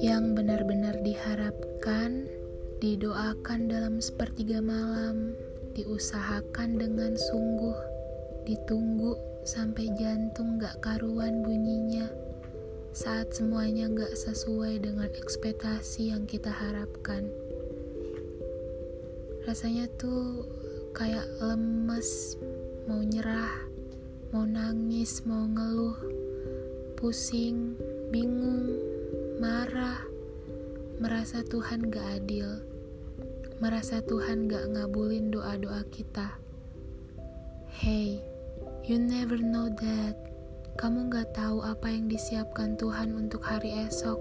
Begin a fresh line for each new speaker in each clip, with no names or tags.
yang benar-benar diharapkan, didoakan dalam sepertiga malam, diusahakan dengan sungguh, ditunggu sampai jantung gak karuan bunyinya saat semuanya gak sesuai dengan ekspektasi yang kita harapkan. Rasanya tuh kayak lemes, mau nyerah, mau nangis, mau ngeluh, pusing, bingung, marah, merasa Tuhan gak adil, merasa Tuhan gak ngabulin doa-doa kita. Hey, you never know that. Kamu gak tahu apa yang disiapkan Tuhan untuk hari esok.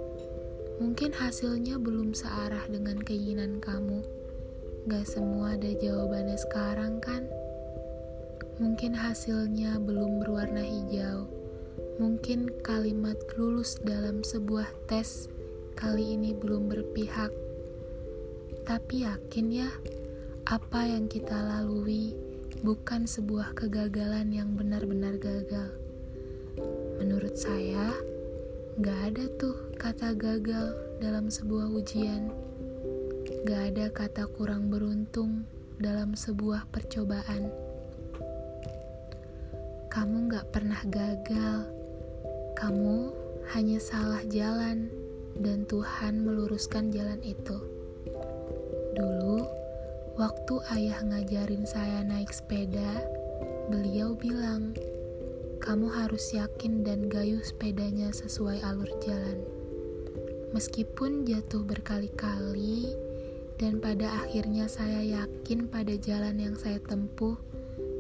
Mungkin hasilnya belum searah dengan keinginan kamu. Gak semua ada jawabannya sekarang kan? Mungkin hasilnya belum berwarna hijau Mungkin kalimat lulus dalam sebuah tes kali ini belum berpihak, tapi yakin ya, apa yang kita lalui bukan sebuah kegagalan yang benar-benar gagal. Menurut saya, gak ada tuh kata gagal dalam sebuah ujian. Gak ada kata kurang beruntung dalam sebuah percobaan. Kamu gak pernah gagal kamu hanya salah jalan, dan Tuhan meluruskan jalan itu. Dulu, waktu ayah ngajarin saya naik sepeda, beliau bilang, "Kamu harus yakin dan gayuh sepedanya sesuai alur jalan." Meskipun jatuh berkali-kali, dan pada akhirnya saya yakin pada jalan yang saya tempuh,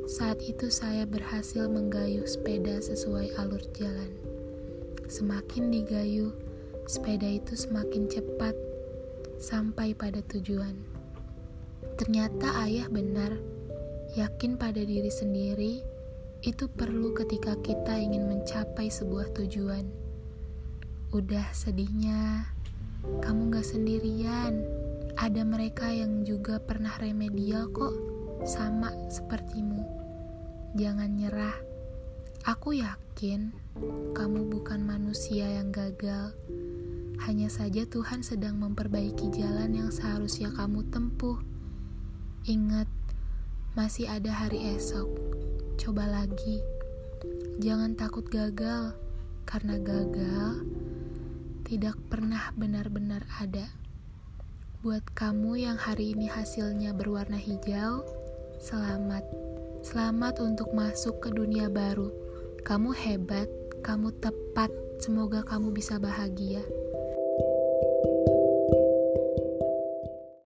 saat itu saya berhasil menggayuh sepeda sesuai alur jalan. Semakin digayuh, sepeda itu semakin cepat sampai pada tujuan. Ternyata ayah benar, yakin pada diri sendiri itu perlu ketika kita ingin mencapai sebuah tujuan. Udah sedihnya, kamu gak sendirian. Ada mereka yang juga pernah remedial kok, sama sepertimu. Jangan nyerah. Aku yakin kamu bukan manusia yang gagal. Hanya saja Tuhan sedang memperbaiki jalan yang seharusnya kamu tempuh. Ingat, masih ada hari esok. Coba lagi. Jangan takut gagal, karena gagal tidak pernah benar-benar ada. Buat kamu yang hari ini hasilnya berwarna hijau, selamat. Selamat untuk masuk ke dunia baru. Kamu hebat kamu tepat, semoga kamu bisa bahagia.